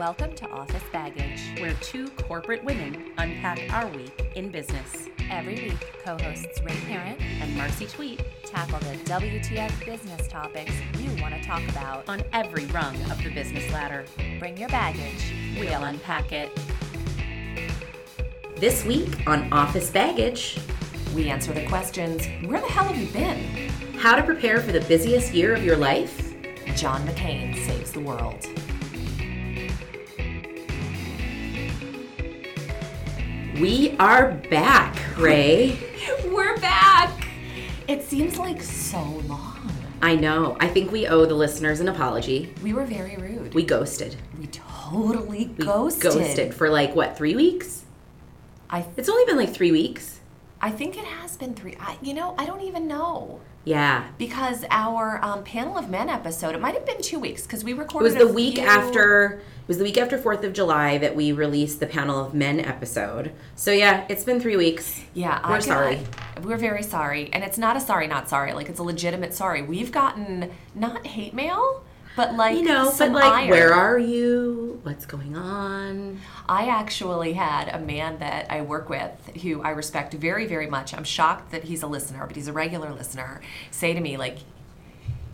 Welcome to Office Baggage. where two corporate women unpack our week in business. Every week, co hosts Ray Parent And Marcy Tweet tackle the WTF business topics you want to talk about. on every rung of the business ladder. Bring your baggage. We'll unpack it. This week on Office Baggage, We answer the questions Where the hell have you been? how to prepare for the busiest year of your life. John McCain saves the world. We are back, Ray. We're back! It seems like so long. I know. I think we owe the listeners an apology. We were very rude. We ghosted. We totally We ghosted. ghosted for like what, three weeks? I, It's only been like three weeks. I think it has been three. I, you know, I don't even know. Yeah. Because our um, panel of men episode, it might have been two weeks because we recorded. It was the week few- after it was the week after Fourth of July that we released the panel of men episode. So yeah, it's been three weeks. Yeah, We're I sorry. We're very sorry, and it's not a sorry, not sorry. Like it's a legitimate sorry. We've gotten not hate mail, but like You know, but like, where are you? What's going on? I actually had a man that I work with who I respect very, very much. I'm shocked that he's a listener, but he's a regular listener. Say to me like.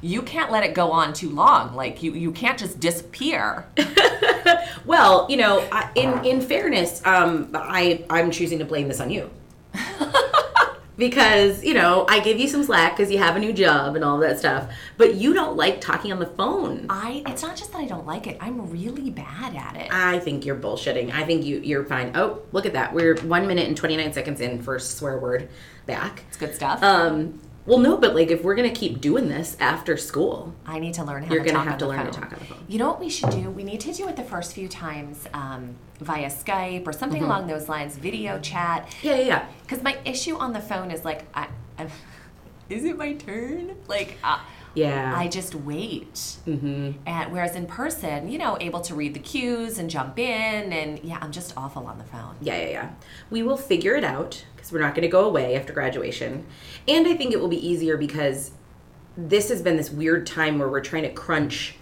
You can't let it go on too long. Like you, you can't just disappear. Well, you know, I- in in fairness, um, I I'm choosing to blame this on you. because you know I give you some slack because you have a new job and all that stuff, but you don't like talking on the phone. I. It's not just that I don't like it. I'm really bad at it. I think you're bullshitting. I think you you're fine. Oh, look at that. We're one minute and twenty nine seconds in first swear word back. It's good stuff. Um, well, no, but like if we're gonna keep doing this after school, I need to learn how to talk about You're to gonna have to learn to talk on the phone. You know what we should do? We need to do it the first few times um, via Skype or something Mm-hmm. along those lines, video chat. yeah, yeah, yeah. Because my issue on the phone is like, I, I, is it my turn? Like, uh, Yeah. I just wait. Mm-hmm. And whereas in person, you know, able to read the cues and jump in, and yeah, I'm just awful on the phone. Yeah, yeah, yeah. We will figure it out because we're not going to go away after graduation. And I think it will be easier because this has been this weird time where we're trying to crunch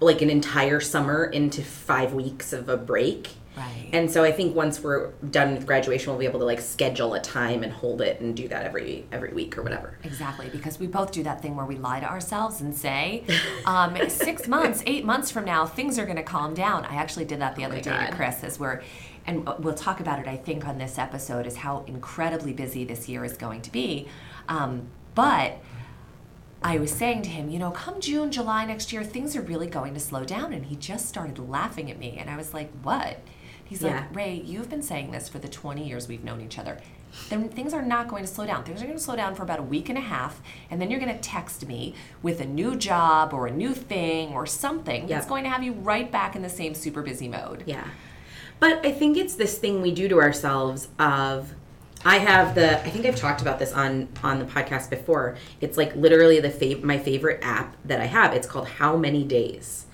like an entire summer into five weeks of a break. Right. And so I think once we're done with graduation, we'll be able to like schedule a time and hold it and do that every every week or whatever. Exactly, because we both do that thing where we lie to ourselves and say, um, six months, eight months from now, things are going to calm down. I actually did that the other day God. to Chris as we're, and we'll talk about it, I think, on this episode, is how incredibly busy this year is going to be. Um, but I was saying to him, you know, come June, July next year, things are really going to slow down. And he just started laughing at me. And I was like, what? He's Yeah. like, Ray, you've been saying this for the 20 years we've known each other. Then things are not going to slow down. Things are going to slow down for about a week and a half. And then you're going to text me with a new job or a new thing or something that's going to have you right back in the same super busy mode. Yeah. But I think it's this thing we do to ourselves of I have the I think I've talked about this on on the podcast before. It's like literally the fav- my favorite app that I have. It's called How Many Days.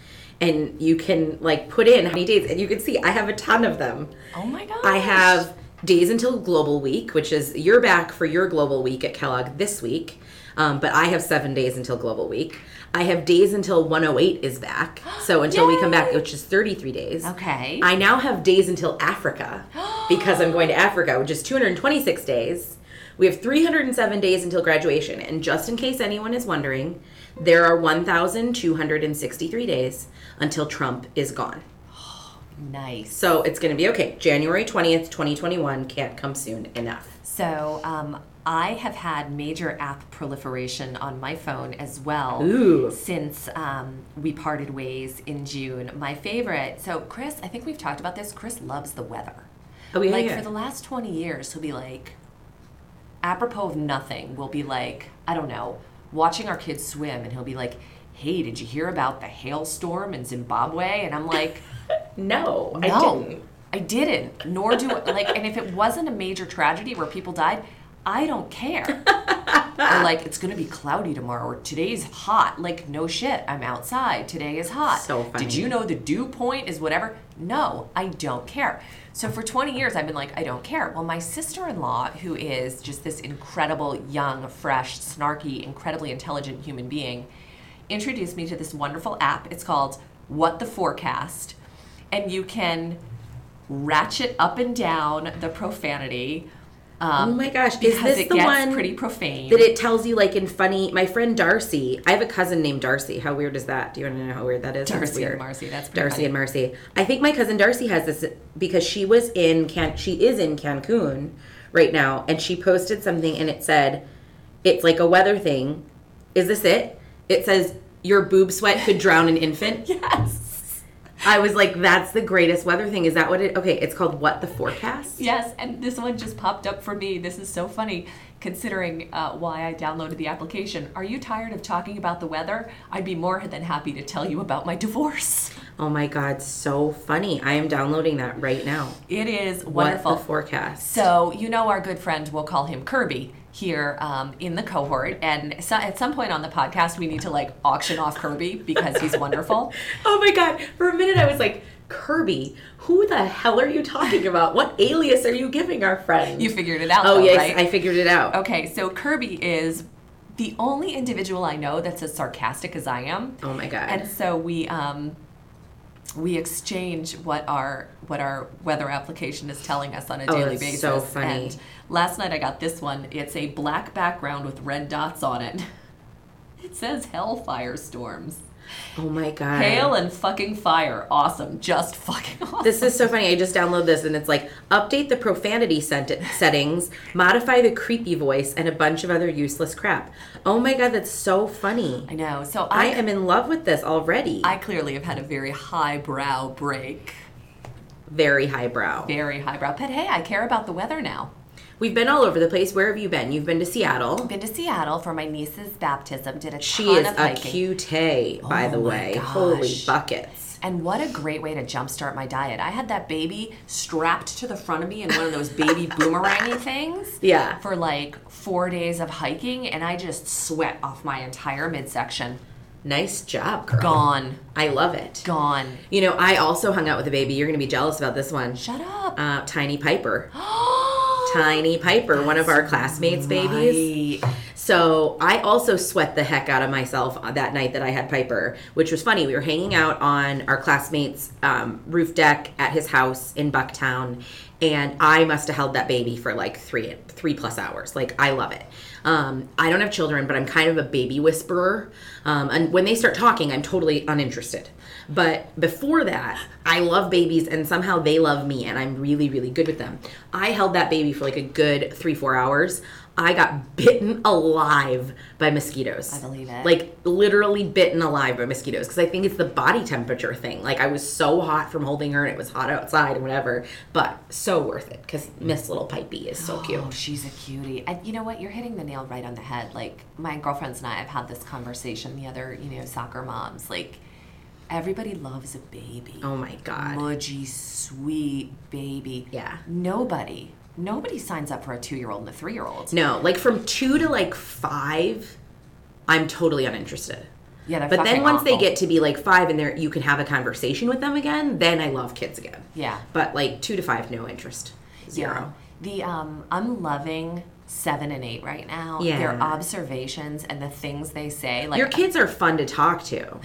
And you can like put in how many days and you can see I have a ton of them. Oh my gosh. I have days until Global Week, which is you're back for your Global Week at Kellogg this week, um, but I have seven days until Global Week. I have days until 108 is back, so until we come back, which is 33 days. Okay. I now have days until Africa because I'm going to Africa, which is 226 days. We have 307 days until graduation, and just in case anyone is wondering, there are 1,263 days until Trump is gone. nice. So it's going to be okay. January 20th, 2021 can't come soon enough. So um, I have had major app proliferation on my phone as well Ooh. since um, we parted ways in June. My favorite, so Chris, I think we've talked about this. Chris loves the weather. Oh, yeah, like yeah. for the last 20 years, he'll be like, apropos of nothing, we'll be like, I don't know, watching our kids swim, and he'll be like, hey, did you hear about the hailstorm in Zimbabwe? And I'm like, No, I no, didn't. I didn't. Nor do I, like, and if it wasn't a major tragedy where people died, I don't care. or like it's gonna be cloudy tomorrow, or today's hot. Like no shit, I'm outside. Today is hot. So funny. Did you know the dew point is whatever? No, I don't care. So for 20 years, I've been like, I don't care. Well, my sister-in-law, who is just this incredible, young, fresh, snarky, incredibly intelligent human being, introduced me to this wonderful app. It's called What the Forecast. and you can ratchet up and down the profanity. Um, Oh my gosh, is because this it the gets one pretty profane. that it tells you like in funny? My friend Darcy, I have a cousin named Darcy. How weird is that? Do you want to know how weird that is? That's Darcy and. Marcy, that's pretty Darcy funny. and Marcy. I think my cousin Darcy has this because she was in Can she is in Cancun right now, and she posted something and it said, "It's like a weather thing." Is this it? It says your boob sweat could drown an infant. yes. I was like, "That's the greatest weather thing." Is that what it? Okay, it's called what the forecast. Yes, and this one just popped up for me. This is so funny considering uh, why I downloaded the application. Are you tired of talking about the weather? I'd be more than happy to tell you about my divorce. Oh my god, so funny! I am downloading that right now. It is wonderful. What the forecast? So, you know, our good friend, we'll call him Kirby here um, in the cohort. And so at some point on the podcast, we need to like auction off Kirby because he's wonderful. Oh my god! For a minute, I was like, Kirby. Who the hell are you talking about? What alias are you giving our friend? You figured it out, Oh though, yes, right? I figured it out. Okay, so Kirby is the only individual I know that's as sarcastic as I am. Oh my god! And so we um, we exchange what our what our weather application is telling us on a Oh, daily that's basis. so funny. And last night I got this one. It's a black background with red dots on it. It says hellfire storms. oh my god! Hail and fucking fire. Awesome. Just fucking awesome. This is so funny. I just downloaded this and it's like update the profanity sent- settings, modify the creepy voice, and a bunch of other useless crap. Oh my god, that's so funny. I know. So I I, am in love with this already. I clearly have had a very highbrow break. Very highbrow. Very highbrow. But hey, I care about the weather now. We've been all over the place. Where have you been? You've been to Seattle. Been to Seattle for my niece's baptism. Did a She ton is of a cutie, by Oh the way. gosh. Holy buckets. And what a great way to jumpstart my diet. I had that baby strapped to the front of me in one of those baby boomerangy things. Yeah. For like four days of hiking, and I just sweat off my entire midsection. Nice job, girl. Gone. I love it. Gone. You know, I also hung out with a baby. You're going to be jealous about this one. Shut up. Uh, Tiny Piper. Tiny Piper, one of our classmates' babies. Right. So I also sweat the heck out of myself that night that I had Piper, which was funny. We were hanging out on our classmates' um, roof deck at his house in Bucktown, and I must have held that baby for like three three plus hours. Like I love it. Um, I don't have children, but I'm kind of a baby whisperer, um, and when they start talking, I'm totally uninterested. But before that, I love babies, and somehow they love me, and I'm really, really good with them. I held that baby for like a good three, four hours. I got bitten alive by mosquitoes. I believe it. Like literally bitten alive by mosquitoes because I think it's the body temperature thing. Like I was so hot from holding her, and it was hot outside and whatever. But so worth it because Miss Little Pipey is so cute. Oh, she's a cutie. And you know what? You're hitting the nail right on the head. Like my girlfriends and I have had this conversation. The other, you know, soccer moms. Like everybody loves a baby. Oh my god. Mudgy, sweet baby. Yeah. Nobody, nobody signs up for a two-year-old and a three-year-old. No, like from two to like five, I'm totally uninterested. Yeah, they're But then once they get to be like five and they're you can have a conversation with them again, then I love kids again. Yeah. But like two to five, no interest. Zero. The um, I'm loving seven and eight right now. Yeah. Their observations and the things they say. Like Your kids are fun to talk to.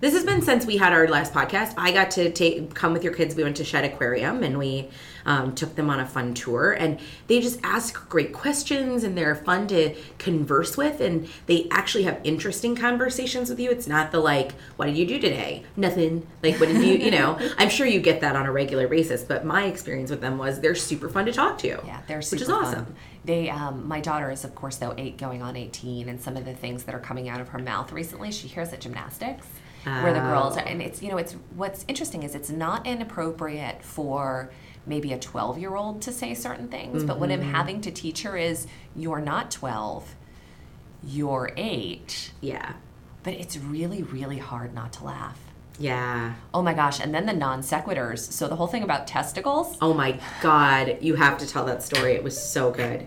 This has been since we had our last podcast. I got to take come with your kids. We went to Shedd Aquarium and we um, took them on a fun tour. And they just ask great questions and they're fun to converse with. And they actually have interesting conversations with you. It's not the like, "What did you do today?" Nothing. Like, what did you? You know, I'm sure you get that on a regular basis. But my experience with them was they're super fun to talk to. Yeah, they're super which is fun. awesome. They, um, my daughter is of course though eight, going on eighteen, and some of the things that are coming out of her mouth recently, she hears at gymnastics, where the girls are, Oh. and it's you know it's what's interesting is it's not inappropriate for maybe a twelve year old to say certain things, but what I'm Mm-hmm. having to teach her is you're not twelve, you're eight, Yeah. but it's really really hard not to laugh. Yeah. Oh my gosh, and then the non sequiturs. So the whole thing about testicles. Oh my God. You have to tell that story. It was so good.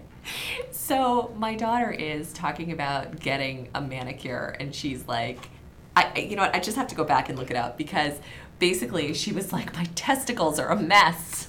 So my daughter is talking about getting a manicure, and she's like, I, I- you know what? I just have to go back and look it up because basically she was like, my testicles are a mess.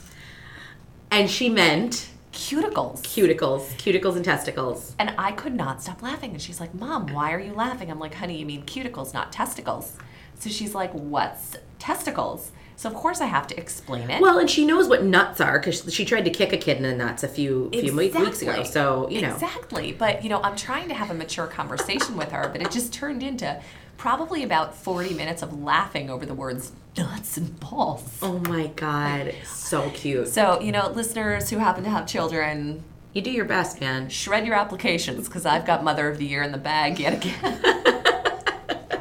And she meant Cuticles. cuticles, cuticles and testicles. And I could not stop laughing. And she's like, Mom, why are you laughing? I'm like, honey, you mean cuticles, not testicles. So she's like, What's testicles. So of course I have to explain it. Well, and she knows what nuts are because she tried to kick a kid in the nuts a few few weeks ago. So you know, Exactly. But you know, I'm trying to have a mature conversation with her, but it just turned into probably about 40 minutes of laughing over the words nuts and balls. oh my god, so cute. So, you know, listeners who happen to have children, You do your best, man. shred your applications because I've got Mother of the Year in the bag yet again.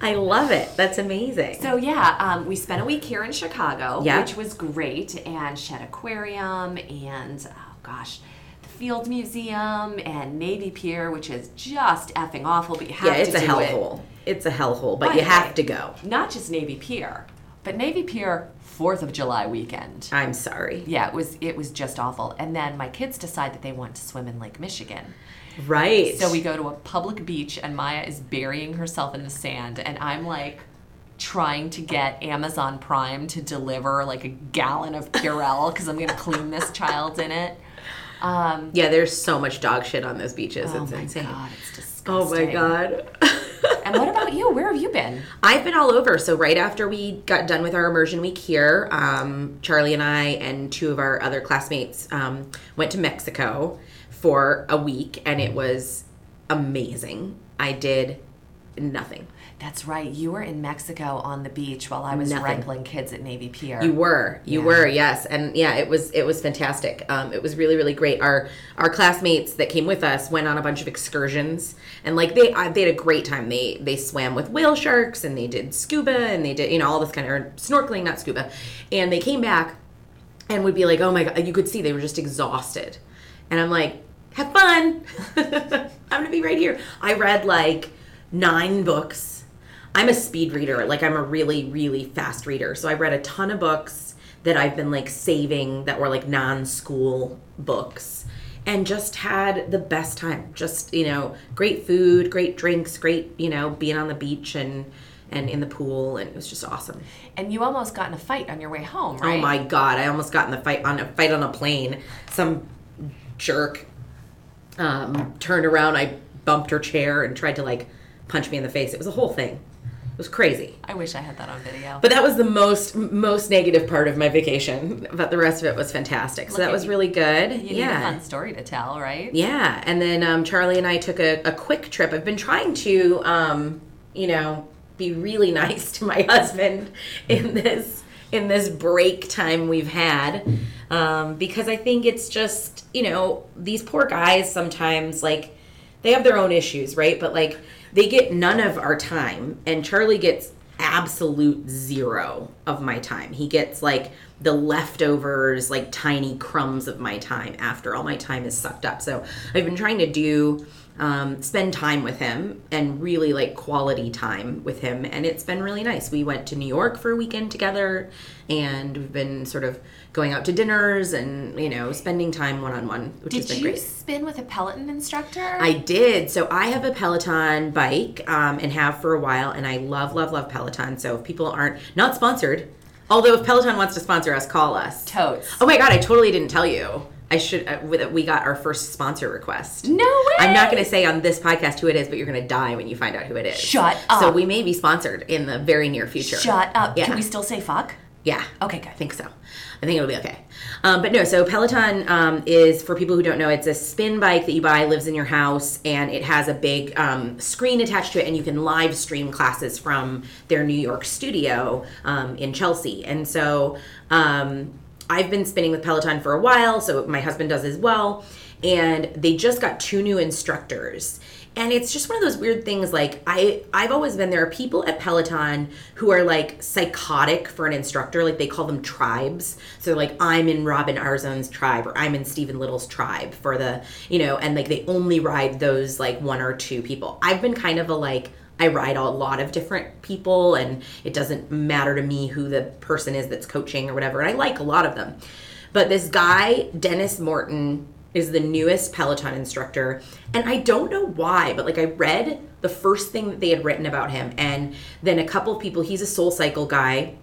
I love it. That's amazing. So yeah, um, we spent a week here in Chicago, Yeah. which was great, and Shedd Aquarium, and oh gosh, Field Museum, and Navy Pier, which is just effing awful, but you have yeah, it's to a do hellhole. it. hole. It's a hellhole, but By you have to go. Not just Navy Pier, but Navy Pier Fourth of July weekend. I'm sorry. Yeah, it was it was just awful. And then my kids decide that they want to swim in Lake Michigan. Right. So we go to a public beach, and Maya is burying herself in the sand, and I'm like trying to get Amazon Prime to deliver like a gallon of Purell because I'm going to clean this child in it. Um, Yeah, there's so much dog shit on those beaches. oh it's my insane. god, it's disgusting. Oh my god. And what about you? Where have you been? I've been all over. So right after we got done with our immersion week here, um, Charlie and I and two of our other classmates um, went to Mexico for a week, and it was amazing. I did nothing. That's right. You were in Mexico on the beach while I was Nothing. wrangling kids at Navy Pier. You were, you Yeah. were, yes, and yeah, it was it was fantastic. Um, it was really really great. Our our classmates that came with us went on a bunch of excursions, and like they I, they had a great time. They they swam with whale sharks, and they did scuba, and they did you know all this kind of or snorkeling, not scuba, and they came back and would be like, oh my god, you could see they were just exhausted, and I'm like, have fun, I'm gonna be right here. I read like nine books. I'm a speed reader. Like I'm a really, really fast reader. So I read a ton of books that I've been like saving that were like non-school books and just had the best time. Just, you know, great food, great drinks, great, you know, being on the beach and and in the pool and it was just awesome. and you almost got in a fight on your way home, right? Oh my god, I almost got in the fight on a fight on a plane. Some jerk um, turned around, I bumped her chair and tried to like punch me in the face. It was a whole thing. It was crazy. I wish I had that on video. But that was the most most negative part of my vacation. But the rest of it was fantastic. So Look that was you. really good. you need a yeah. fun story to tell, right? Yeah. And then um, Charlie and I took a, a quick trip. I've been trying to, um, you know, be really nice to my husband in this in this break time we've had um, because I think it's just you know these poor guys sometimes like they have their own issues, right? But like they get none of our time, and Charlie gets absolute zero of my time. He gets like the leftovers, like tiny crumbs of my time after all my time is sucked up. So I've been trying to do um, spend time with him and really like quality time with him, and it's been really nice. We went to New York for a weekend together, and we've been sort of going out to dinners and you know spending time one on one, which has Did been you great. spin with a Peloton instructor? I did. So I have a Peloton bike um, and have for a while, and I love, love, love Peloton. So if people aren't not sponsored, although if Peloton wants to sponsor us, call us. Totes. Oh my god, I totally didn't tell you. I should. Uh, we got our first sponsor request. No way! I'm not going to say on this podcast who it is, but you're going to die when you find out who it is. Shut up. So we may be sponsored in the very near future. Shut up. Yeah. Can we still say fuck? Yeah. Okay, good. I think so. I think it'll be okay. Um, but no, so Peloton um, is, for people who don't know, it's a spin bike that you buy, lives in your house, and it has a big um, screen attached to it, and you can live stream classes from their New York studio um, in Chelsea. And so um, I've been spinning with Peloton for a while, so my husband does as well. And they just got two new instructors. And it's just one of those weird things like i i've always been there are people at peloton who are like psychotic for an instructor like they call them tribes. So like i'm in robin arzón's tribe or i'm in stephen little's tribe for the you know and like they only ride those like one or two people. I've been kind of a like I ride a lot of different people, and it doesn't matter to me who the person is that's coaching or whatever. And I like a lot of them. But this guy, Denis Morton, is the newest Peloton instructor. And I don't know why, but like I read the first thing that they had written about him, and then a couple of people, he's a soul cycle guy.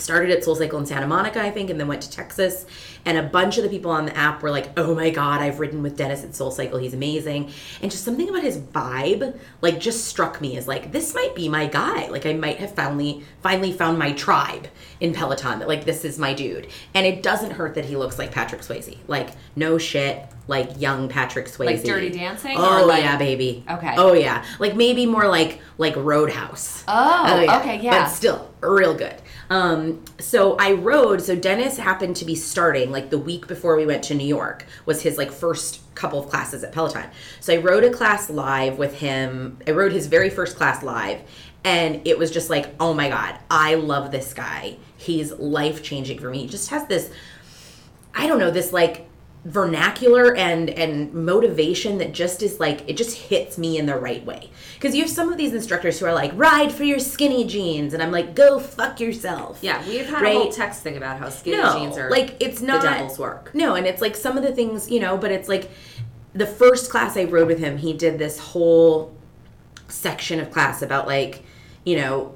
Started at Soul Cycle in Santa Monica, I think, and then went to Texas. And a bunch of the people on the app were like, "Oh my god, I've ridden with Denis at Soul Cycle. He's amazing." And just something about his vibe, like, just struck me as like, this might be my guy. Like, I might have finally finally found my tribe in Peloton. That like, this is my dude. And it doesn't hurt that he looks like Patrick Swayze. Like, no shit. Like young Patrick Swayze. Like Dirty Dancing? Oh or like- yeah, baby. Okay. Oh yeah. Like maybe more like like Roadhouse. Oh, oh okay, yeah. But still, real good. Um, so I rode. So Denis happened to be starting like the week before we went to New York was his like first couple of classes at Peloton. So I rode a class live with him. I rode his very first class live, and it was just like, oh my god, I love this guy. He's life changing for me. He just has this I don't know, this like vernacular and and motivation that just is like it just hits me in the right way because you have some of these instructors who are like ride for your skinny jeans and i'm like go fuck yourself Yeah, we've had Right. a whole text thing about how skinny no jeans are like it's not the devil's work. no and it's like some of the things you know but it's like the first class i rode with him he did this whole section of class about like you know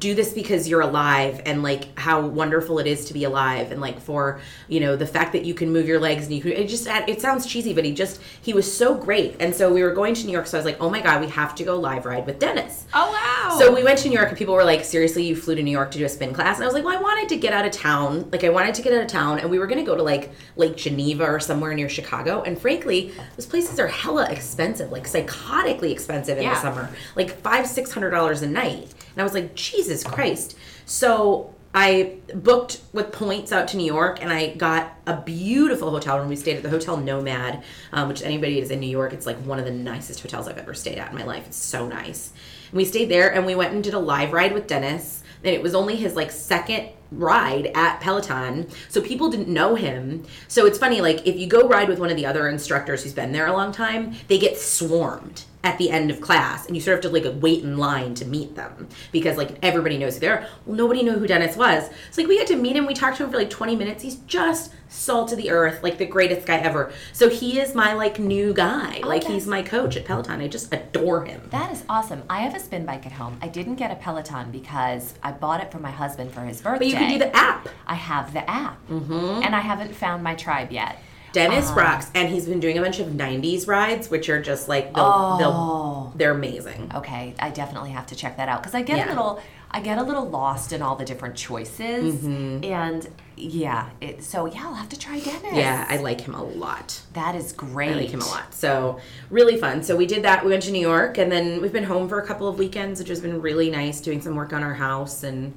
do this because you're alive and like how wonderful it is to be alive and like for you know the fact that you can move your legs and you can it just uh, it sounds cheesy but he just he was so great and so we were going to new york so i was like oh my god we have to go live ride with denis Oh wow. so we went to New York and people were like, seriously, you flew to New York to do a spin class? And I was like, well, I wanted to get out of town. Like, I wanted to get out of town and we were going to go to like Lake Geneva or somewhere near Chicago. And frankly, those places are hella expensive, like psychotically expensive in Yeah. the summer, like five, six hundred dollars a night. And I was like, Jesus Christ. So I booked with points out to New York and I got a beautiful hotel room. We stayed at the Hotel Nomad, um, which anybody is in New York, it's like one of the nicest hotels I've ever stayed at in my life. It's so nice. And we stayed there and we went and did a live ride with Denis. And it was only his like second ride at Peloton. So people didn't know him. So it's funny, like if you go ride with one of the other instructors who's been there a long time, they get swarmed at the end of class and you sort of have to like wait in line to meet them because like everybody knows who they are. Well, nobody knew who Denis was. So like we got to meet him. We talked to him for like 20 minutes. He's just salt of the earth, like the greatest guy ever. So he is my like new guy. like he's my coach at Peloton. I just adore him. That is awesome. I have a spin bike at home. I didn't get a Peloton because I bought it for my husband for his birthday. But you can do the app. I have the app, mm-hmm. and I haven't found my tribe yet. Denis Um, rocks, and he's been doing a bunch of '90s rides, which are just like they'll, Oh. they'll they're amazing. Okay, I definitely have to check that out because I get Yeah. a little, I get a little lost in all the different choices, Mm-hmm. and yeah, it, so yeah, I'll have to try Denis. Yeah, I like him a lot. that is great. I like him a lot. So really fun. So we did that. We went to New York, and then we've been home for a couple of weekends, which has been really nice. Doing some work on our house, and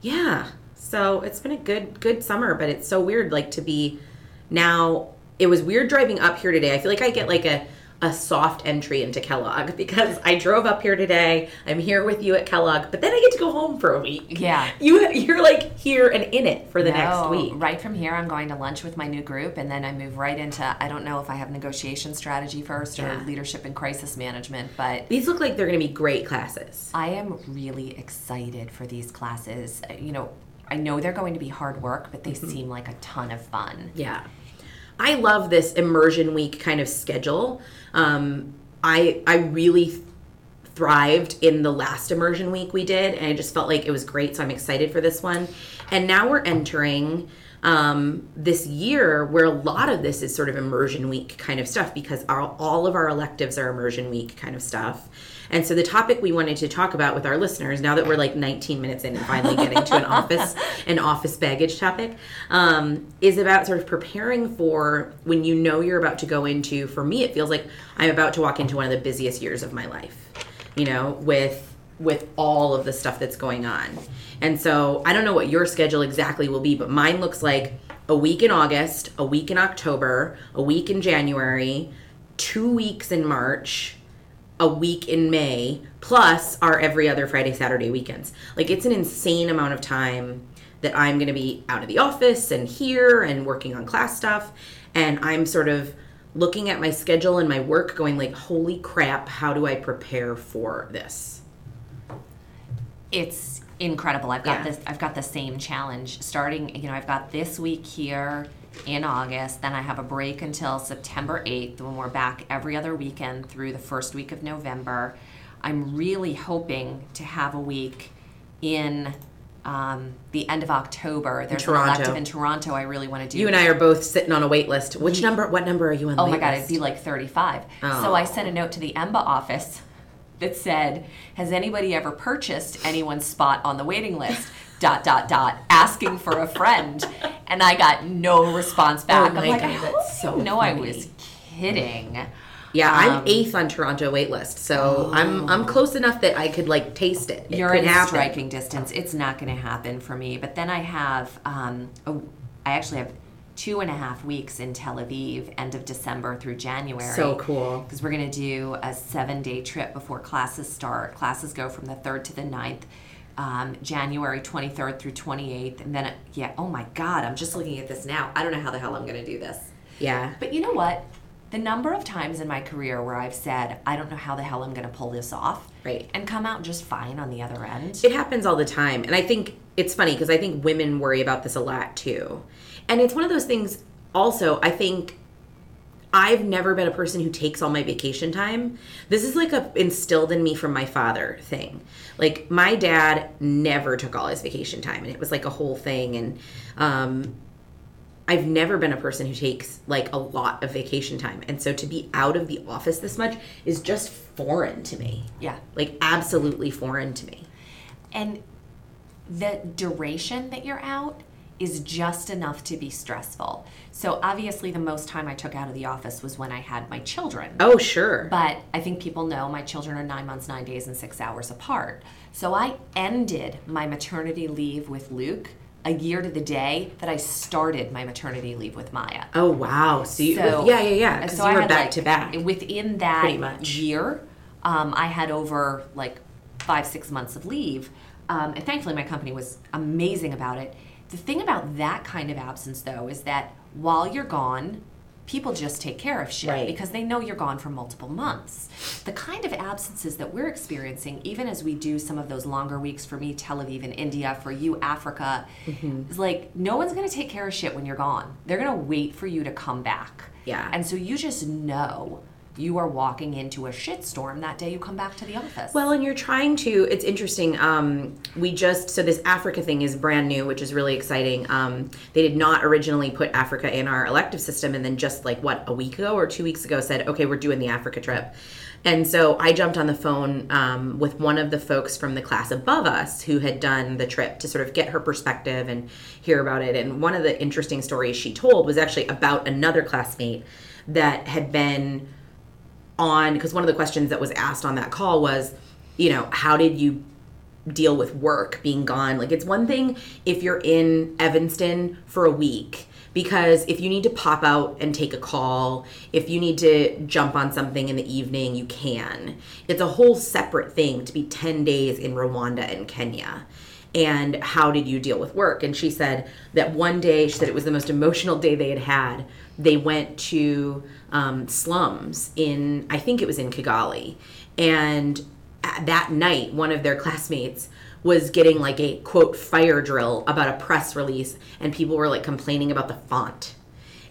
yeah. So it's been a good good summer. But it's so weird, like to be now. It was weird driving up here today. I feel like I get like a a soft entry into Kellogg because I drove up here today. I'm here with you at Kellogg, but then I get to go home for a week. Yeah. You you're like here and in it for the next week. Right from here, I'm going to lunch with my new group, and then I move right into. I don't know if I have negotiation strategy first or Yeah. leadership and crisis management, but These look like they're going to be great classes. I am really excited for these classes. You know, I know they're going to be hard work, but they Mm-hmm. seem like a ton of fun. Yeah. I love this immersion week kind of schedule. Um, I I really th- thrived in the last immersion week we did, and I just felt like it was great. So I'm excited for this one. And now we're entering um, this year where a lot of this is sort of immersion week kind of stuff because our, all of our electives are immersion week kind of stuff. And so the topic we wanted to talk about with our listeners, now that we're like 19 minutes in and finally getting to an office, an office baggage topic, um, is about sort of preparing for when you know you're about to go into. For me, it feels like I'm about to walk into one of the busiest years of my life. You know, with with all of the stuff that's going on. And so I don't know what your schedule exactly will be, but mine looks like a week in August, a week in October, a week in January, two weeks in March, a week in May, plus our every other Friday, Saturday weekends. Like it's an insane amount of time that I'm going to be out of the office and here and working on class stuff. And I'm sort of looking at my schedule and my work going like, holy crap, how do I prepare for this? It's incredible. I've got Yeah. this. I've got the same challenge starting. You know, I've got this week here in August. Then I have a break until September eighth when we're back every other weekend through the first week of November. I'm really hoping to have a week in um, the end of October. There's an Toronto. elective in Toronto I really want to do. You and I are both sitting on a wait list. Which number? What number are you on? Oh my god, list? it'd be like 35. Oh. So I sent a note to the EMBA office that said, "Has anybody ever purchased anyone's spot on the waiting list?" Dot dot dot, asking for a friend, and I got no response back. Oh I'm like, God, I that's so no I was kidding. Yeah, I'm Um, eighth on Toronto wait list, so I'm I'm close enough that I could like taste it. It You're in happen. striking distance. It's not going to happen for me. But then I have, um, oh, I actually have two and a half weeks in Tel Aviv, end of December through January. So cool. Because we're going to do a seven day trip before classes start. Classes go from the 3rd to the 9th. Um, January 23rd through 28th. And then, yeah, oh my God, I'm just looking at this now. I don't know how the hell I'm going to do this. Yeah. But you know what? The number of times in my career where I've said, I don't know how the hell I'm going to pull this off. Right. And come out just fine on the other end. It happens all the time. And I think it's funny because I think women worry about this a lot too. And it's one of those things also, I think I've never been a person who takes all my vacation time. This is like a instilled in me from my father thing. Like my dad never took all his vacation time and it was like a whole thing and um I've never been a person who takes like a lot of vacation time. And so to be out of the office this much is just foreign to me. Yeah. Like absolutely foreign to me. And the duration that you're out is just enough to be stressful. So obviously the most time I took out of the office was when I had my children. Oh, sure. But I think people know my children are nine months, nine days, and six hours apart. So I ended my maternity leave with Luke a year to the day that I started my maternity leave with Maya. Oh wow! So, you, So- yeah, yeah, yeah. Because so you I were had, back like, to back. Within that Pretty much. year, um, I had over like five, six months of leave. Um, and thankfully, my company was amazing about it. The thing about that kind of absence, though, is that while you're gone, people just take care of shit Right. because they know you're gone for multiple months. The kind of absences that we're experiencing, even as we do some of those longer weeks for me, Tel Aviv and India, for you, Africa, Mm-hmm. is like no one's going to take care of shit when you're gone. They're going to wait for you to come back. Yeah. And so you just know you are walking into a shitstorm that day you come back to the office. Well, and you're trying to. It's interesting. Um, we just so this Africa thing is brand new, which is really exciting. Um, they did not originally put Africa in our elective system, and then just like what a week ago or two weeks ago said, okay, we're doing the Africa trip. And so I jumped on the phone um, with one of the folks from the class above us who had done the trip to sort of get her perspective and hear about it. And one of the interesting stories she told was actually about another classmate that had been on because one of the questions that was asked on that call was, you know, how did you deal with work being gone? Like it's one thing if you're in Evanston for a week because if you need to pop out and take a call, if you need to jump on something in the evening, you can. It's a whole separate thing to be 10 days in Rwanda and Kenya. And how did you deal with work? And she said that one day, she said it was the most emotional day they had had. They went to um, slums in, I think it was in Kigali. And that night, one of their classmates was getting like a quote fire drill about a press release, and people were like complaining about the font.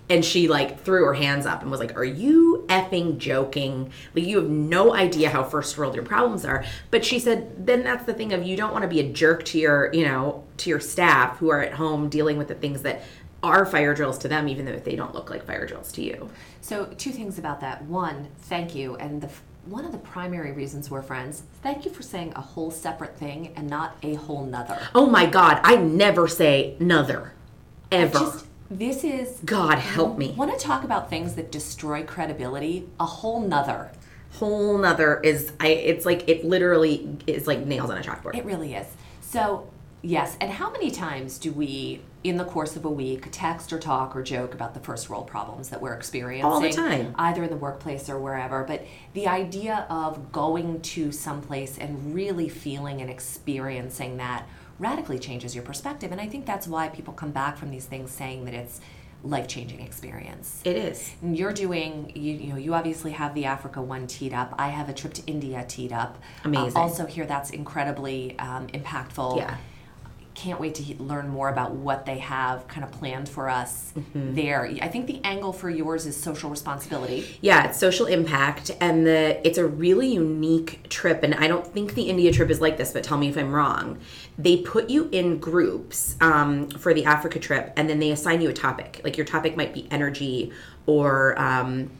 And she like threw her hands up and was like, Are you effing joking? Like, you have no idea how first world your problems are. But she said, Then that's the thing of you don't want to be a jerk to your, you know, to your staff who are at home dealing with the things that are fire drills to them, even though they don't look like fire drills to you. So, two things about that. One, thank you. And the one of the primary reasons we're friends, thank you for saying a whole separate thing and not a whole nother. Oh my God, I never say nother. Ever. Just, this is. God help me. Want to talk about things that destroy credibility? A whole nother. whole nother is I it's like it literally is like nails on a chalkboard. It really is. So, yes. And how many times do we, in the course of a week, text or talk or joke about the first world problems that we're experiencing? All the time. Either in the workplace or wherever. But the idea of going to someplace and really feeling and experiencing that radically changes your perspective. And I think that's why people come back from these things saying that it's life changing experience. It is. And You're doing, you, you know, you obviously have the Africa one teed up. I have a trip to India teed up. Uh, Amazing. also, here that's incredibly um, impactful. Yeah. Can't wait to he- learn more about what they have kind of planned for us there. I think the angle for yours is social responsibility. Yeah, it's social impact, and the it's a really unique trip. And I don't think the India trip is like this, but tell me if I'm wrong. They put you in groups um, for the Africa trip, and then they assign you a topic. Like your topic might be energy or um,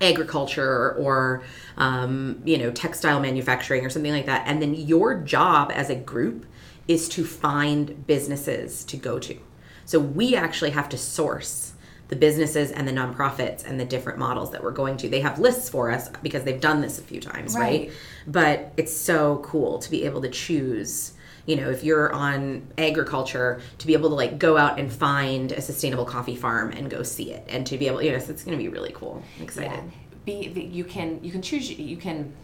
agriculture or um, you know textile manufacturing or something like that. And then your job as a group is to find businesses to go to. So we actually have to source the businesses and the nonprofits and the different models that we're going to. They have lists for us because they've done this a few times, right? Right. But it's so cool to be able to choose. You know, if you're on agriculture, to be able to like go out and find a sustainable coffee farm and go see it, and to be able, you know, so it's going to be really cool. I'm excited. Be you can you can choose you can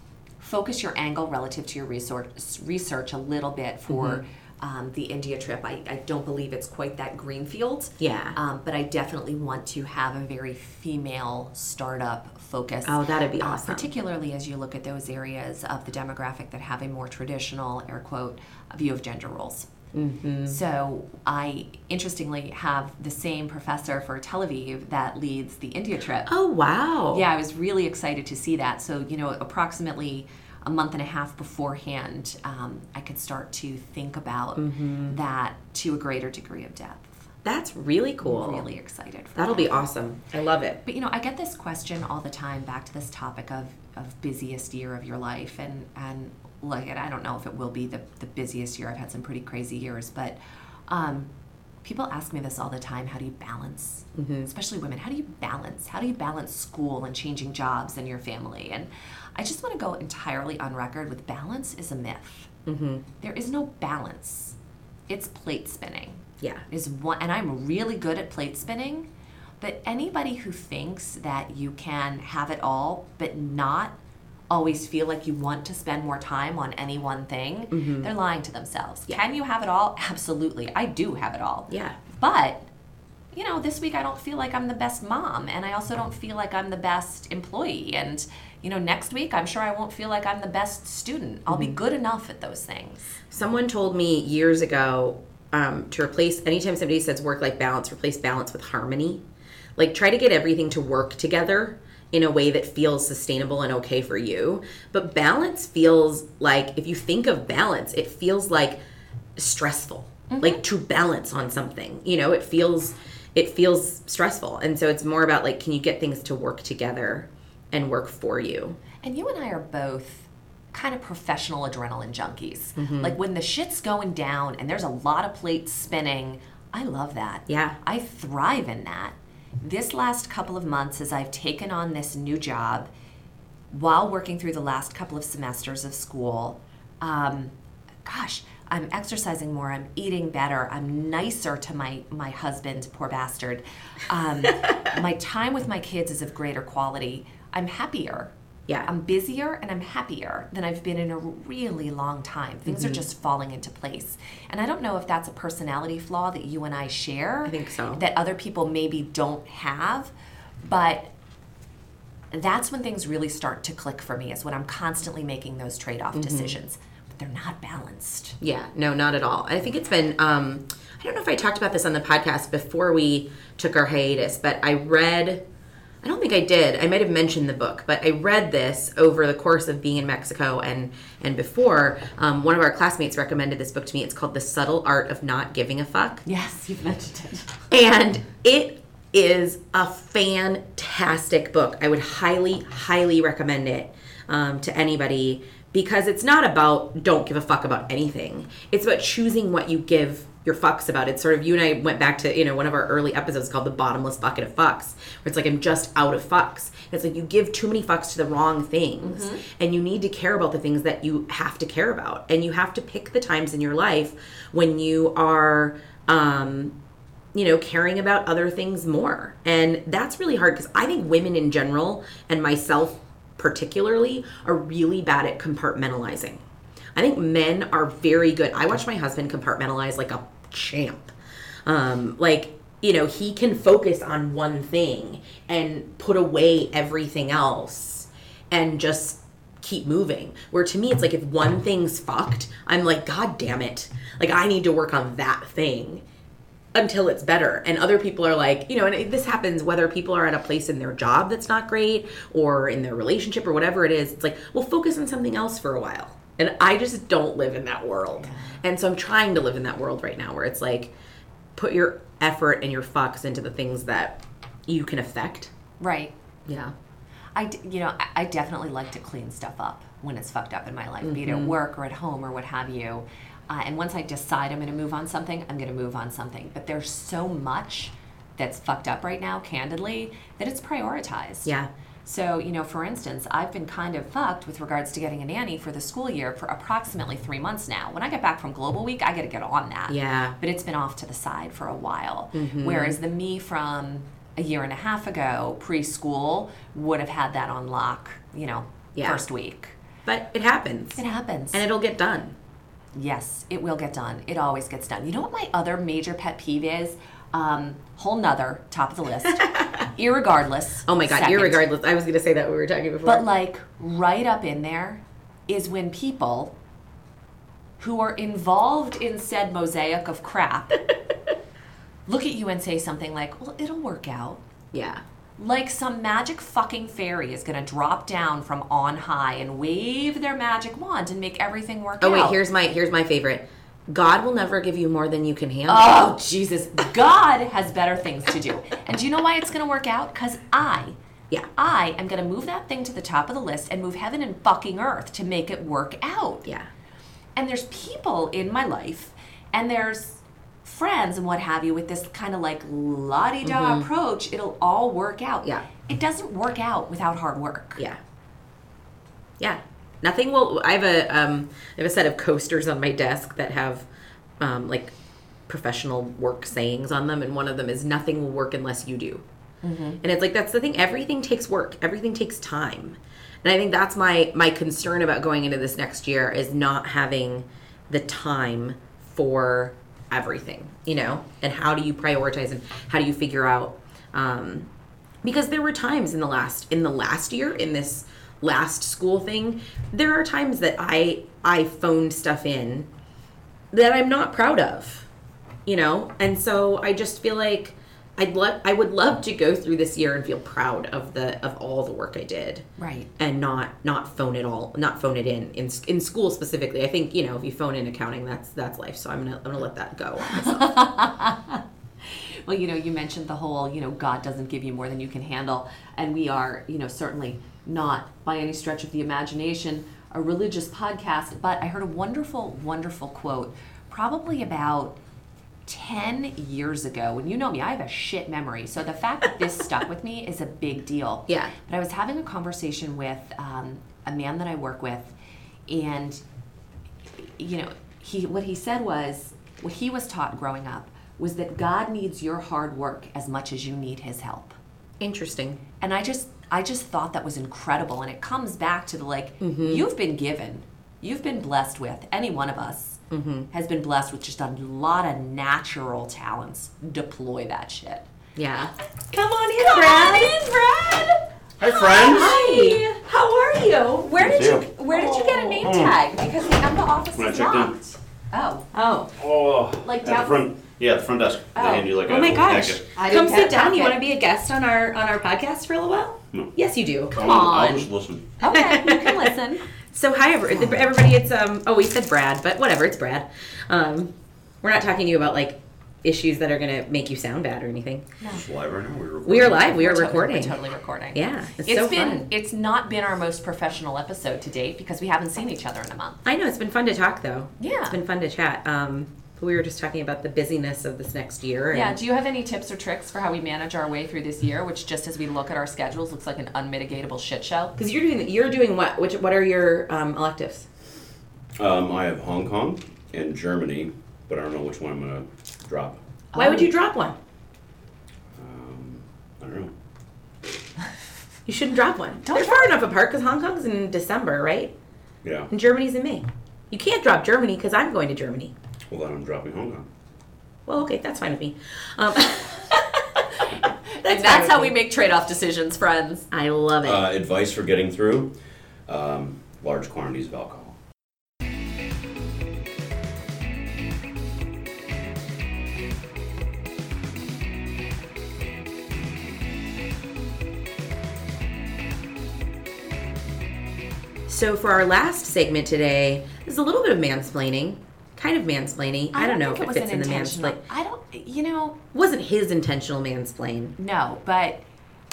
focus your angle relative to your research research a little bit for. Mm-hmm. Um, the India trip, I, I don't believe it's quite that greenfield. Yeah. Um, but I definitely want to have a very female startup focus. Oh, that'd be uh, awesome. particularly as you look at those areas of the demographic that have a more traditional, air quote, view of gender roles. Mm-hmm. So I interestingly have the same professor for Tel Aviv that leads the India trip. Oh wow. Yeah, I was really excited to see that. So, you know, approximately a month and a half beforehand, um, I could start to think about Mm-hmm. that to a greater degree of depth. That's really cool. Really excited for That'll that. be awesome. I love it. But you know, I get this question all the time back to this topic of, of busiest year of your life and and like and I don't know if it will be the, the busiest year. I've had some pretty crazy years, but um, people ask me this all the time. How do you balance, especially women? How do you balance? How do you balance school and changing jobs and your family? And I just want to go entirely on record with balance is a myth. There is no balance. It's plate spinning Yeah. is one and I'm really good at plate spinning, but anybody who thinks that you can have it all but not always feel like you want to spend more time on any one thing, they're lying to themselves. Can you have it all? Absolutely. I do have it all. Yeah. But you know, this week I don't feel like I'm the best mom and I also don't feel like I'm the best employee and you know, next week I'm sure I won't feel like I'm the best student. I'll be good enough at those things. Someone told me years ago um, to replace anytime somebody says work life balance, replace balance with harmony. Like try to get everything to work together in a way that feels sustainable and okay for you. But balance feels like if you think of balance, it feels like stressful. Like to balance on something. You know, it feels it feels stressful. And so it's more about like can you get things to work together and work for you? And you and I are both kind of professional adrenaline junkies. Mm-hmm. Like when the shit's going down and there's a lot of plates spinning, I love that. Yeah. I thrive in that. This last couple of months, as I've taken on this new job, while working through the last couple of semesters of school, um, gosh, I'm exercising more. I'm eating better. I'm nicer to my my husband, poor bastard. Um, my time with my kids is of greater quality. I'm happier. Yeah. I'm busier and I'm happier than I've been in a really long time. Things are just falling into place. And I don't know if that's a personality flaw that you and I share. I think so. That other people maybe don't have. But that's when things really start to click for me, is when I'm constantly making those trade off decisions. But they're not balanced. Yeah, no, not at all. I think it's been, um, I don't know if I talked about this on the podcast before we took our hiatus, but I read, I don't think I did. I might have mentioned the book, but I read this over the course of being in Mexico and, and before. Um, one of our classmates recommended this book to me. It's called The Subtle Art of Not Giving a Fuck. Yes, you've mentioned it. And it is a fantastic book. I would highly, highly recommend it um, to anybody because it's not about don't give a fuck about anything. It's about choosing what you give your fucks about. it. sort of you and I went back to you know one of our early episodes called the bottomless bucket of fucks, where it's like I'm just out of fucks. And it's like you give too many fucks to the wrong things, and you need to care about the things that you have to care about, and you have to pick the times in your life when you are. Um, you know, caring about other things more. And that's really hard because I think women in general, and myself particularly, are really bad at compartmentalizing. I think men are very good. I watch my husband compartmentalize like a champ. Um, like, you know, he can focus on one thing and put away everything else and just keep moving. Where to me, it's like if one thing's fucked, I'm like, God damn it. Like, I need to work on that thing until it's better. And other people are like, you know, and this happens whether people are at a place in their job that's not great or in their relationship or whatever it is. It's like, well, focus on something else for a while. And I just don't live in that world. And so I'm trying to live in that world right now where it's like, put your effort and your fucks into the things that you can affect. Right. Yeah. I, you know, I- definitely like to clean stuff up when it's fucked up in my life, be it at work or at home or what have you. Uh, and once I decide I'm going to move on something, I'm going to move on something. But there's so much that's fucked up right now, candidly, that it's prioritized. Yeah. So, you know, for instance, I've been kind of fucked with regards to getting a nanny for the school year for approximately three months now. When I get back from Global Week, I got to get on that. Yeah. But it's been off to the side for a while. Mm-hmm. Whereas the me from a year and a half ago, preschool, would have had that on lock, you know, Yeah. first week. But it happens. It happens. And it'll get done. Yes, it will get done. It always gets done. You know what my other major pet peeve is? Um, whole nother, top of the list. irregardless. Oh my God, second. irregardless. I was going to say that we were talking before. But like right up in there is when people who are involved in said mosaic of crap look at you and say something like, "Well, it'll work out." yeah. Like some magic fucking fairy is going to drop down from on high and wave their magic wand and make everything work Oh out. wait, here's my here's my favorite. God will never give you more than you can handle. Oh, Jesus. God has better things to do. And do you know why it's going to work out? Because I, Yeah. I am going to move that thing to the top of the list and move heaven and fucking earth to make it work out. Yeah. And there's people in my life, and there's friends and what have you with this kind of like la di da approach. It'll all work out. Mm-hmm. Yeah. It doesn't work out without hard work. Yeah. Yeah. Nothing will. I have a um. I have a set of coasters on my desk that have, um, like, professional work sayings on them, and one of them is "Nothing will work unless you do." And it's like that's the thing. Everything takes work. Everything takes time, and I think that's my my concern about going into this next year is not having the time for everything. You know, and how do you prioritize and how do you figure out? Um, because there were times in the last in the last year in this last school thing there are times that i i phoned stuff in that i'm not proud of you know? And so i just feel like i'd love i would love to go through this year and feel proud of the of all the work i did. Right. and not not phone it all not phone it in in, in school specifically. I think you know if you phone in accounting that's that's life. So i'm gonna i'm gonna let that go Well, you know, you mentioned the whole, you know, God doesn't give you more than you can handle. And we are, you know, certainly not by any stretch of the imagination a religious podcast. But I heard a wonderful, wonderful quote probably about 10 years ago. And you know me, I have a shit memory. So the fact that this stuck with me is a big deal. Yeah. But I was having a conversation with um, a man that I work with, and you know, he what he said was what he was taught growing up was that God needs your hard work as much as you need his help. interesting And I just I just thought that was incredible and it comes back to the like Mm-hmm. you've been given, you've been blessed with any one of us Mm-hmm. has been blessed with just a lot of natural talents. Deploy that shit. yeah Come on in, Brad. in, Brad. Hi, friends. Hi. How are you? Where did you you. Where did you get a name tag? Because the EMBA office When I is in. locked. Oh. oh Oh, Like at down- the front. Yeah, the front desk. Oh. They hand you like a Oh my little gosh! packet. I Come sit down. that You want to be a guest on our on our podcast for a little while? Yes you do I'll, on. I'll just listen. Okay, you can listen. So hi every- everybody, it's um oh we said Brad, but whatever, it's Brad. Um, we're not talking to you about like issues that are gonna make you sound bad or anything. It's live right now. We're recording. We are live. We are We're totally- recording. We're totally recording. Yeah, it's, It's so been fun. it's not been our most professional episode to date because we haven't seen each other in a month. I know it's been fun to talk though. Yeah. it's been fun to chat. Um, but we were just talking about the busyness of this next year. And Yeah, do you have any tips or tricks for how we manage our way through this year, which just as we look at our schedules looks like an unmitigatable shit show? because you're doing you're doing what? Which what are your um, electives? Um, I have Hong Kong and Germany, but I don't know which one I'm gonna drop. Why would you drop one? Um, I don't know. You shouldn't drop one. Don't They're far enough apart because Hong Kong's in December, right? Yeah. And Germany's in May. You can't drop Germany because I'm going to Germany. Well, then I'm dropping Hong Kong. Well, okay, that's fine with me. Um, and fine that's how we make trade-off decisions, friends. I love it. Uh, advice for getting through: um, large quantities of alcohol. So for our last segment today, there's a little bit of mansplaining, kind of mansplaining. I, don't, know if it it was fits in the mansplain. I don't. You know, Wasn't his intentional mansplain? no, but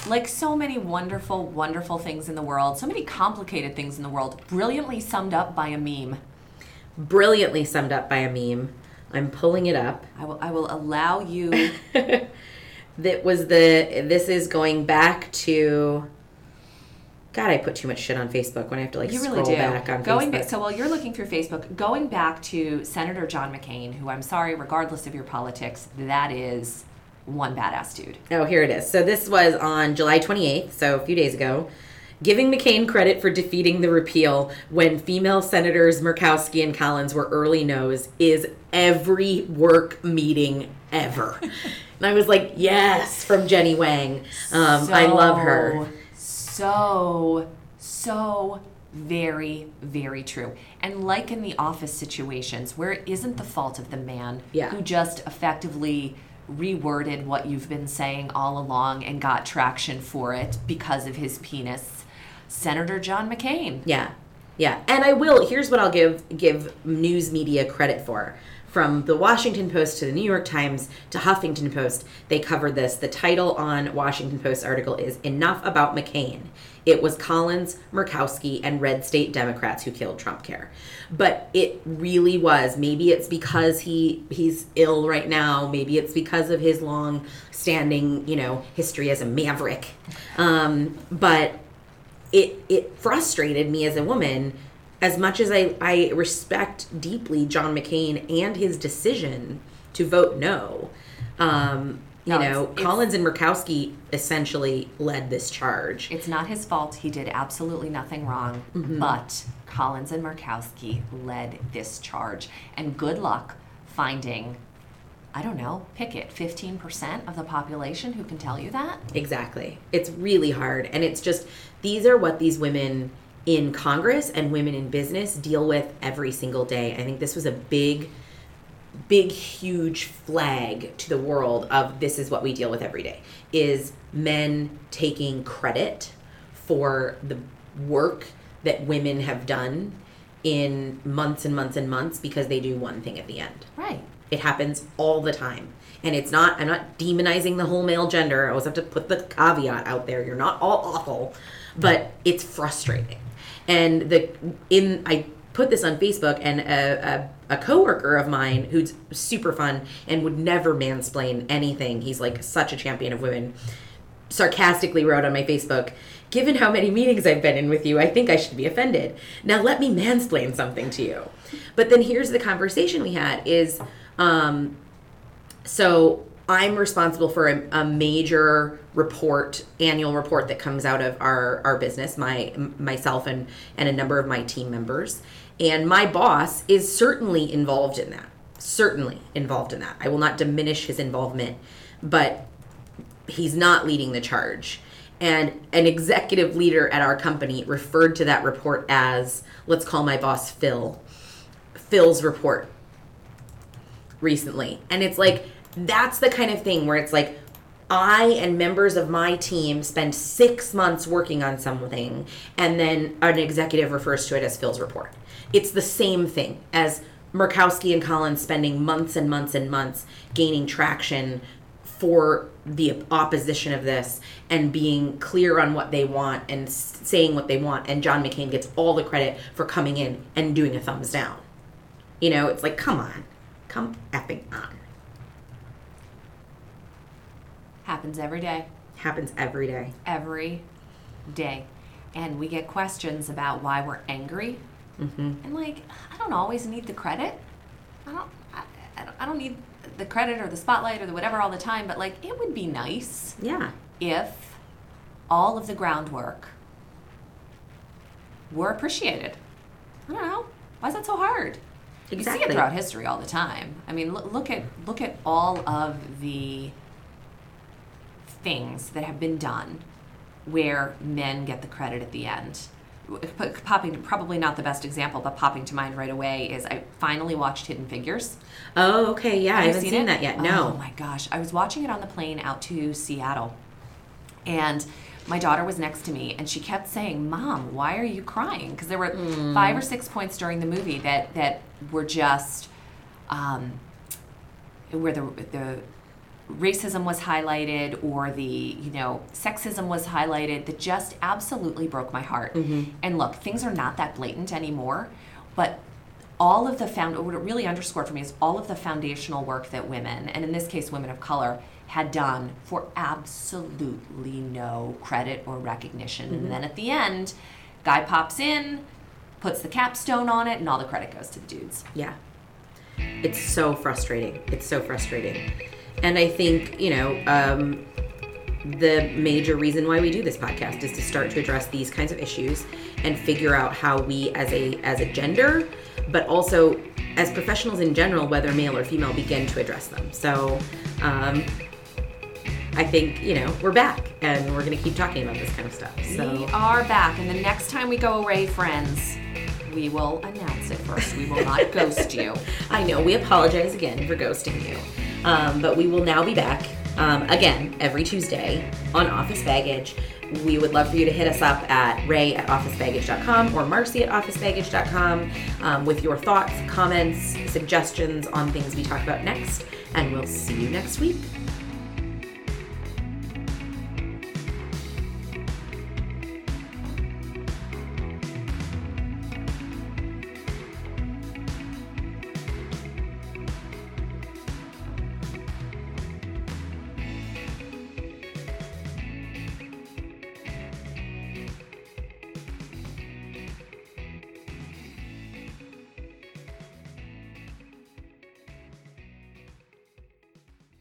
like so many wonderful, wonderful things in the world, so many complicated things in the world, brilliantly summed up by a meme. Brilliantly summed up by a meme. I'm pulling it up. I will. I will allow you. That was the. This is going back to. God, I put too much shit on Facebook when I have to like You scroll really do. back on going Facebook. back, so while you're looking through Facebook, going back to Senator John McCain, who I'm sorry, regardless of your politics, that is one badass dude. Oh, here it is. So this was on July 28th, so a few days ago. Giving McCain credit for defeating the repeal when female senators Murkowski and Collins were early no's is every work meeting ever. and I was like, yes, from Jenny Wang. Um, I love her. So, so very, very true. And like in the office situations where it isn't the fault of the man Yeah. who just effectively reworded what you've been saying all along and got traction for it because of his penis, Senator John McCain. Yeah, yeah, and I will. Here's what I'll give give news media credit for. From the Washington Post to the New York Times to Huffington Post, they covered this. The title on Washington Post article is "Enough About McCain." It was Collins, Murkowski, and red state Democrats who killed Trump Care. But it really was. Maybe it's because he he's ill right now. Maybe it's because of his long standing, you know, history as a maverick. Um, but it it frustrated me as a woman as much as I, I respect deeply John McCain and his decision to vote no. Um, you No, know, it's- it's- Collins and Murkowski essentially led this charge. It's not his fault. He did absolutely nothing wrong. Mm-hmm. But Collins and Murkowski led this charge. And good luck finding, I don't know, pick it, 15% of the population who can tell you that. Exactly. It's really hard. And it's just, these are what these women in Congress and women in business deal with every single day. I think this was a big, big, huge flag to the world of this is what we deal with every day is men taking credit for the work that women have done in months and months and months because they do one thing at the end. Right. It happens all the time. And it's not, I'm not demonizing the whole male gender. I always have to put the caveat out there. You're not all awful, but it's frustrating. And the, in, I put this on Facebook and a, a, a coworker of mine who's super fun and would never mansplain anything. He's like such a champion of women sarcastically wrote on my Facebook, Given how many meetings I've been in with you, I think I should be offended. Now let me mansplain something to you. But then here's the conversation we had is um, so I'm responsible for a, a major report, annual report that comes out of our, our business, my myself and, and a number of my team members. And my boss is certainly involved in that. Certainly involved in that. I will not diminish his involvement, but he's not leading the charge. And an executive leader at our company referred to that report as, let's call my boss Phil, Phil's report recently. And it's like, that's the kind of thing where it's like, I and members of my team spend six months working on something, and then an executive refers to it as Phil's report. It's the same thing as Murkowski and Collins spending months and months and months gaining traction for the opposition of this and being clear on what they want and saying what they want. And John McCain gets all the credit for coming in and doing a thumbs down. You know, it's like, come on, come effing on. Happens every day. Happens every day. every day. And we get questions about why we're angry. Mm-hmm. And like, I don't always need the credit. I don't, I, I don't, I don't need the credit or the spotlight or the whatever all the time, but like, it would be nice Yeah. if all of the groundwork were appreciated. I don't know. Why is that so hard? Exactly. You see it throughout history all the time. I mean, look, look at look at all of the things that have been done where men get the credit at the end. popping probably not the best example, but popping to mind right away is I finally watched Hidden Figures. Oh, okay. Yeah, I haven't seen, it? that yet. No, oh my gosh, I was watching it on the plane out to Seattle, and my daughter was next to me, and she kept saying, "Mom, why are you crying?" Because there were Hmm. five or six points during the movie that that were just. Um, where the the racism was highlighted or the you know sexism was highlighted that just absolutely broke my heart mm-hmm. and look things are not that blatant anymore but all of the found what it really underscored for me is all of the foundational work that women and in this case women of color had done for absolutely no credit or recognition and mm-hmm. then at the end guy pops in puts the capstone on it and all the credit goes to the dudes Yeah. It's so frustrating. It's so frustrating. And I think, you know, um, the major reason why we do this podcast is to start to address these kinds of issues and figure out how we as a as a gender, but also as professionals in general, whether male or female, begin to address them. So um, I think, you know, we're back and we're gonna keep talking about this kind of stuff. So. We are back, and the next time we go away, friends, we will announce it first. We will not ghost you. I know we apologize again for ghosting you, um, but we will now be back um, again every Tuesday on Office Baggage. We would love for you to hit us up at ray at officebaggage.com or marcy at officebaggage.com um, with your thoughts, comments, suggestions on things we talk about next. And we'll see you next week.